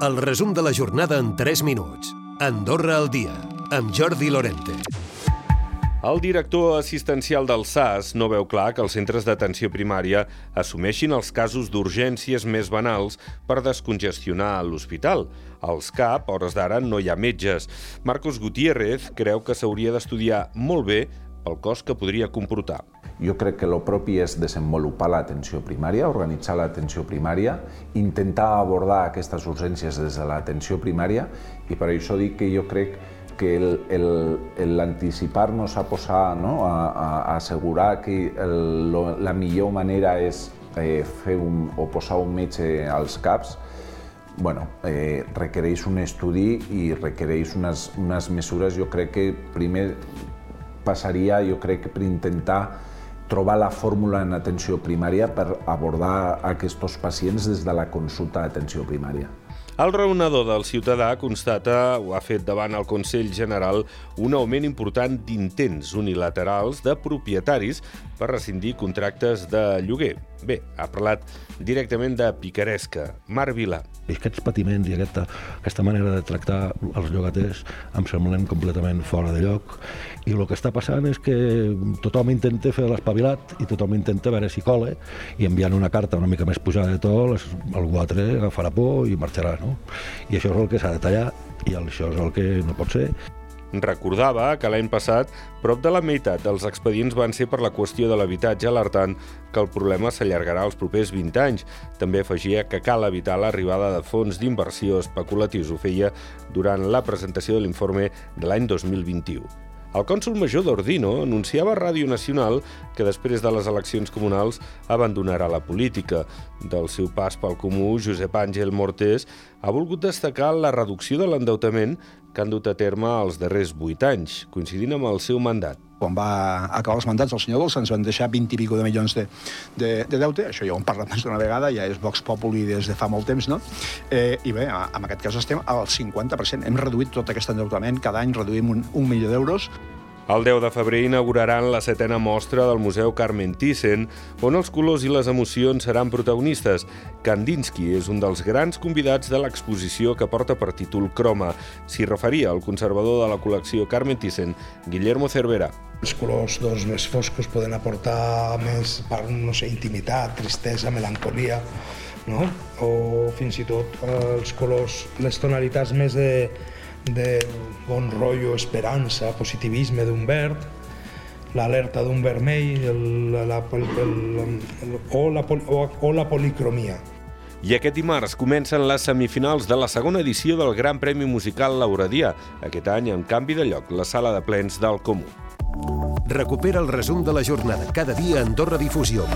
El resum de la jornada en 3 minuts. Andorra al dia, amb Jordi Lorente. El director assistencial del SAS no veu clar que els centres d'atenció primària assumeixin els casos d'urgències més banals per descongestionar l'hospital. Als CAP, hores d'ara, no hi ha metges. Marcos Gutiérrez creu que s'hauria d'estudiar molt bé el cost que podria comportar. Jo crec que el propi és desenvolupar l'atenció primària, organitzar l'atenció primària, intentar abordar aquestes urgències des de l'atenció primària i per això dic que jo crec que l'anticipar-nos a posar, no? a, a, a assegurar que el, lo, la millor manera és eh, fer un, o posar un metge als CAPs, bueno, eh, requereix un estudi i requereix unes, unes mesures, jo crec que primer passaria, jo crec per intentar trobar la fórmula en atenció primària per abordar aquests pacients des de la consulta d'atenció primària. El raonador del ciutadà constata, ho ha fet davant el Consell General, un augment important d'intents unilaterals de propietaris per rescindir contractes de lloguer. Bé, ha parlat directament de picaresca. Marc Vila. Aquests patiments i aquesta, aquesta manera de tractar els llogaters em semblen completament fora de lloc i el que està passant és que tothom intenta fer l'espavilat i tothom intenta veure si cola i enviant una carta una mica més pujada de tot, algú altre agafarà por i marxarà. No? I això és el que s'ha de tallar i això és el que no pot ser. Recordava que l'any passat prop de la meitat dels expedients van ser per la qüestió de l'habitatge, alertant que el problema s'allargarà els propers 20 anys. També afegia que cal evitar l'arribada de fons d'inversió especulatius. Ho feia durant la presentació de l'informe de l'any 2021. El cònsul major d'Ordino anunciava a Ràdio Nacional que després de les eleccions comunals abandonarà la política. Del seu pas pel comú, Josep Àngel Mortés ha volgut destacar la reducció de l'endeutament que han dut a terme els darrers vuit anys, coincidint amb el seu mandat quan va acabar els mandats del senyor Dolça ens van deixar 20 i pico de milions de, de, de deute, això ja ho hem parlat més d'una vegada, ja és Vox Populi des de fa molt temps, no? Eh, I bé, en aquest cas estem al 50%, hem reduït tot aquest endeutament, cada any reduïm un, un milió d'euros, el 10 de febrer inauguraran la setena mostra del Museu Carmen Thyssen, on els colors i les emocions seran protagonistes. Kandinsky és un dels grans convidats de l'exposició que porta per títol Croma. S'hi referia el conservador de la col·lecció Carmen Thyssen, Guillermo Cervera. Els colors doncs, més foscos poden aportar més, per, no sé, intimitat, tristesa, melancolia, no? o fins i tot els colors, les tonalitats més de, de bon rotllo, esperança, positivisme d'un verd, l'alerta d'un vermell el, la, el, el, el, o, la, o, o la policromia. I aquest dimarts comencen les semifinals de la segona edició del Gran Premi Musical Lauradià, aquest any amb canvi de lloc, la sala de plens del Comú. Recupera el resum de la jornada cada dia a Andorra Difusió.